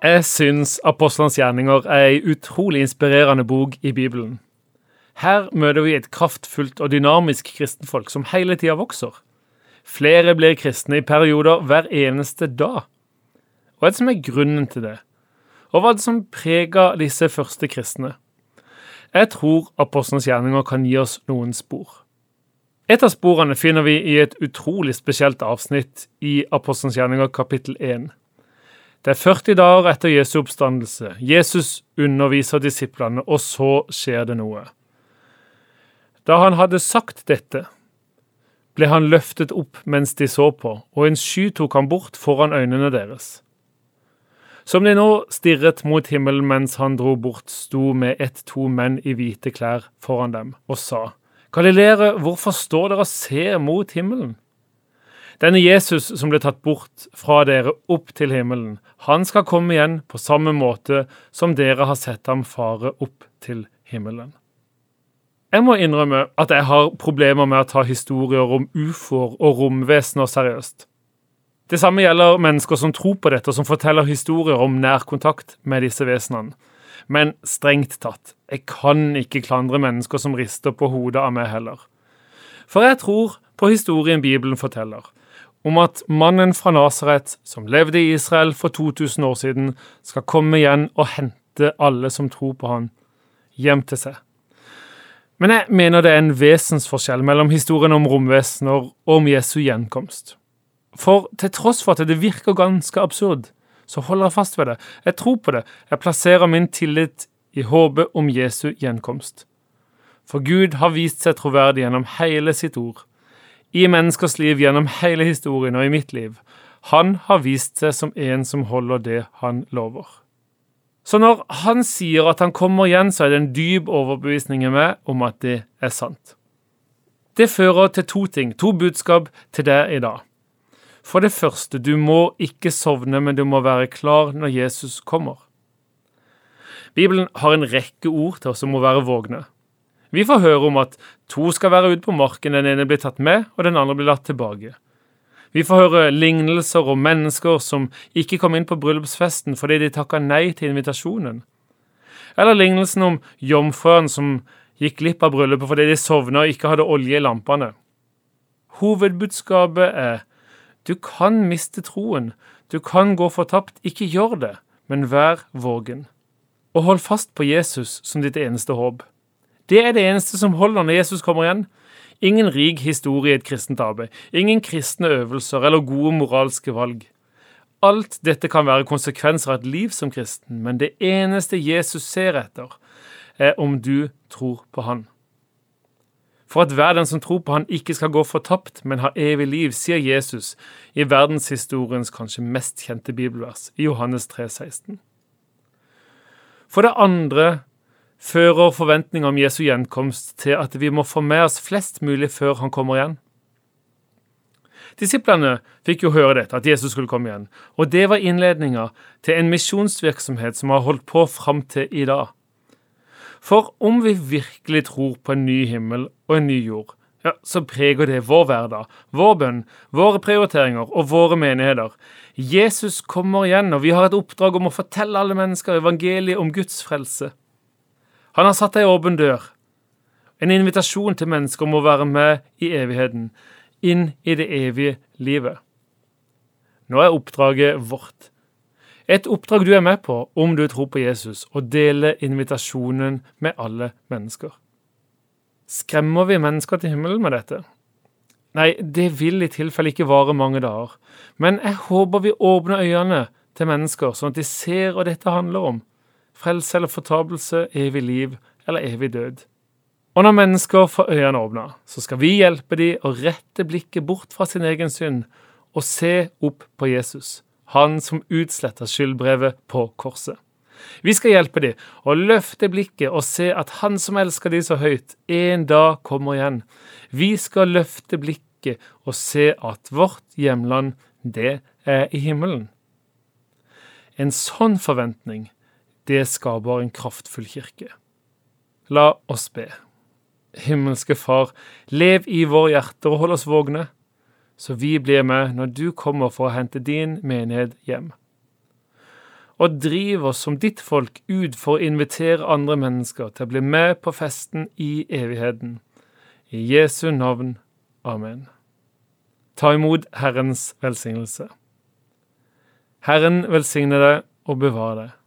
Jeg syns Apostlenes gjerninger er ei utrolig inspirerende bok i Bibelen. Her møter vi et kraftfullt og dynamisk kristenfolk som hele tida vokser. Flere blir kristne i perioder hver eneste dag. Hva er det som er grunnen til det? Og hva er det som preger disse første kristne? Jeg tror Apostlenes gjerninger kan gi oss noen spor. Et av sporene finner vi i et utrolig spesielt avsnitt i Apostlenes gjerninger kapittel 1. Det er 40 dager etter Jesu oppstandelse. Jesus underviser disiplene, og så skjer det noe. Da han hadde sagt dette, ble han løftet opp mens de så på, og en sky tok han bort foran øynene deres. Som de nå stirret mot himmelen mens han dro bort, sto med ett-to menn i hvite klær foran dem og sa, Galileere, hvorfor står dere og ser mot himmelen? Denne Jesus som ble tatt bort fra dere opp til himmelen, han skal komme igjen på samme måte som dere har sett ham fare opp til himmelen. Jeg må innrømme at jeg har problemer med å ta historier om ufoer og romvesener seriøst. Det samme gjelder mennesker som tror på dette, og som forteller historier om nærkontakt med disse vesenene. Men strengt tatt, jeg kan ikke klandre mennesker som rister på hodet av meg heller. For jeg tror på historien Bibelen forteller, om at mannen fra Nasaret, som levde i Israel for 2000 år siden, skal komme igjen og hente alle som tror på han, hjem til seg. Men jeg mener det er en vesensforskjell mellom historien om romvesener og om Jesu gjenkomst. For til tross for at det virker ganske absurd, så holder jeg fast ved det. Jeg tror på det. Jeg plasserer min tillit i håpet om Jesu gjenkomst. For Gud har vist seg troverdig gjennom hele sitt ord i menneskers liv gjennom hele historien og i mitt liv. Han har vist seg som en som holder det han lover. Så når han sier at han kommer igjen, så er det en dyp overbevisning i meg om at det er sant. Det fører til to ting, to budskap til deg i dag. For det første, du må ikke sovne, men du må være klar når Jesus kommer. Bibelen har en rekke ord til oss som må være vågne. Vi får høre om at to skal være ute på marken, den ene blir tatt med, og den andre blir latt tilbake. Vi får høre lignelser om mennesker som ikke kom inn på bryllupsfesten fordi de takka nei til invitasjonen. Eller lignelsen om jomfruen som gikk glipp av bryllupet fordi de sovna og ikke hadde olje i lampene. Hovedbudskapet er du kan miste troen, du kan gå fortapt, ikke gjør det, men vær vågen. Og hold fast på Jesus som ditt eneste håp. Det er det eneste som holder når Jesus kommer igjen. Ingen rik historie i et kristent arbeid, ingen kristne øvelser eller gode moralske valg. Alt dette kan være konsekvenser av et liv som kristen, men det eneste Jesus ser etter, er om du tror på Han. For at hver den som tror på Han ikke skal gå fortapt, men ha evig liv, sier Jesus i verdenshistoriens kanskje mest kjente bibelvers, i Johannes 3, 16. For det andre fører forventninger om Jesu gjenkomst til at vi må få med oss flest mulig før han kommer igjen. Disiplene fikk jo høre dette, at Jesus skulle komme igjen, og det var innledninga til en misjonsvirksomhet som har holdt på fram til i dag. For om vi virkelig tror på en ny himmel og en ny jord, ja, så preger det vår hverdag, vår bønn, våre prioriteringer og våre menigheter. Jesus kommer igjen, og vi har et oppdrag om å fortelle alle mennesker evangeliet om Guds frelse. Han har satt ei åpen dør, en invitasjon til mennesker om å være med i evigheten, inn i det evige livet. Nå er oppdraget vårt. Et oppdrag du er med på om du tror på Jesus, og deler invitasjonen med alle mennesker. Skremmer vi mennesker til himmelen med dette? Nei, det vil i tilfelle ikke vare mange dager, men jeg håper vi åpner øynene til mennesker, sånn at de ser hva dette handler om frelse eller fortapelse, evig liv eller evig død. Og når mennesker får øynene åpna, så skal vi hjelpe dem å rette blikket bort fra sin egen synd og se opp på Jesus, han som utsletta skyldbrevet på korset. Vi skal hjelpe dem å løfte blikket og se at han som elsker dem så høyt, en dag kommer igjen. Vi skal løfte blikket og se at vårt hjemland, det er i himmelen. En sånn forventning det skaper en kraftfull kirke. La oss be. Himmelske Far, lev i våre hjerter og hold oss vågne, så vi blir med når du kommer for å hente din menighet hjem. og driv oss som ditt folk ut for å invitere andre mennesker til å bli med på festen i evigheten. I Jesu navn. Amen. Ta imot Herrens velsignelse. Herren velsigne deg og bevare deg.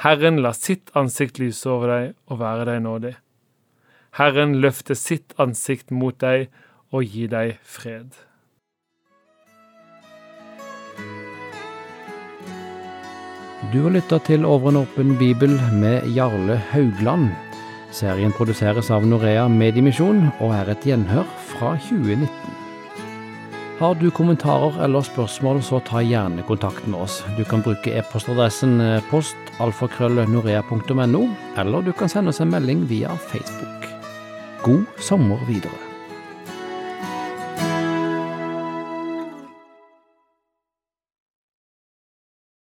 Herren la sitt ansikt lyse over deg og være deg nådig. Herren løfte sitt ansikt mot deg og gi deg fred. Du har lytta til Over en åpen bibel med Jarle Haugland. Serien produseres av Norea Mediemisjon og er et gjenhør fra 2019. Har du kommentarer eller spørsmål, så ta gjerne kontakt med oss. Du kan bruke e-postadressen postalfakrøllnorea.no, eller du kan sende oss en melding via Facebook. God sommer videre.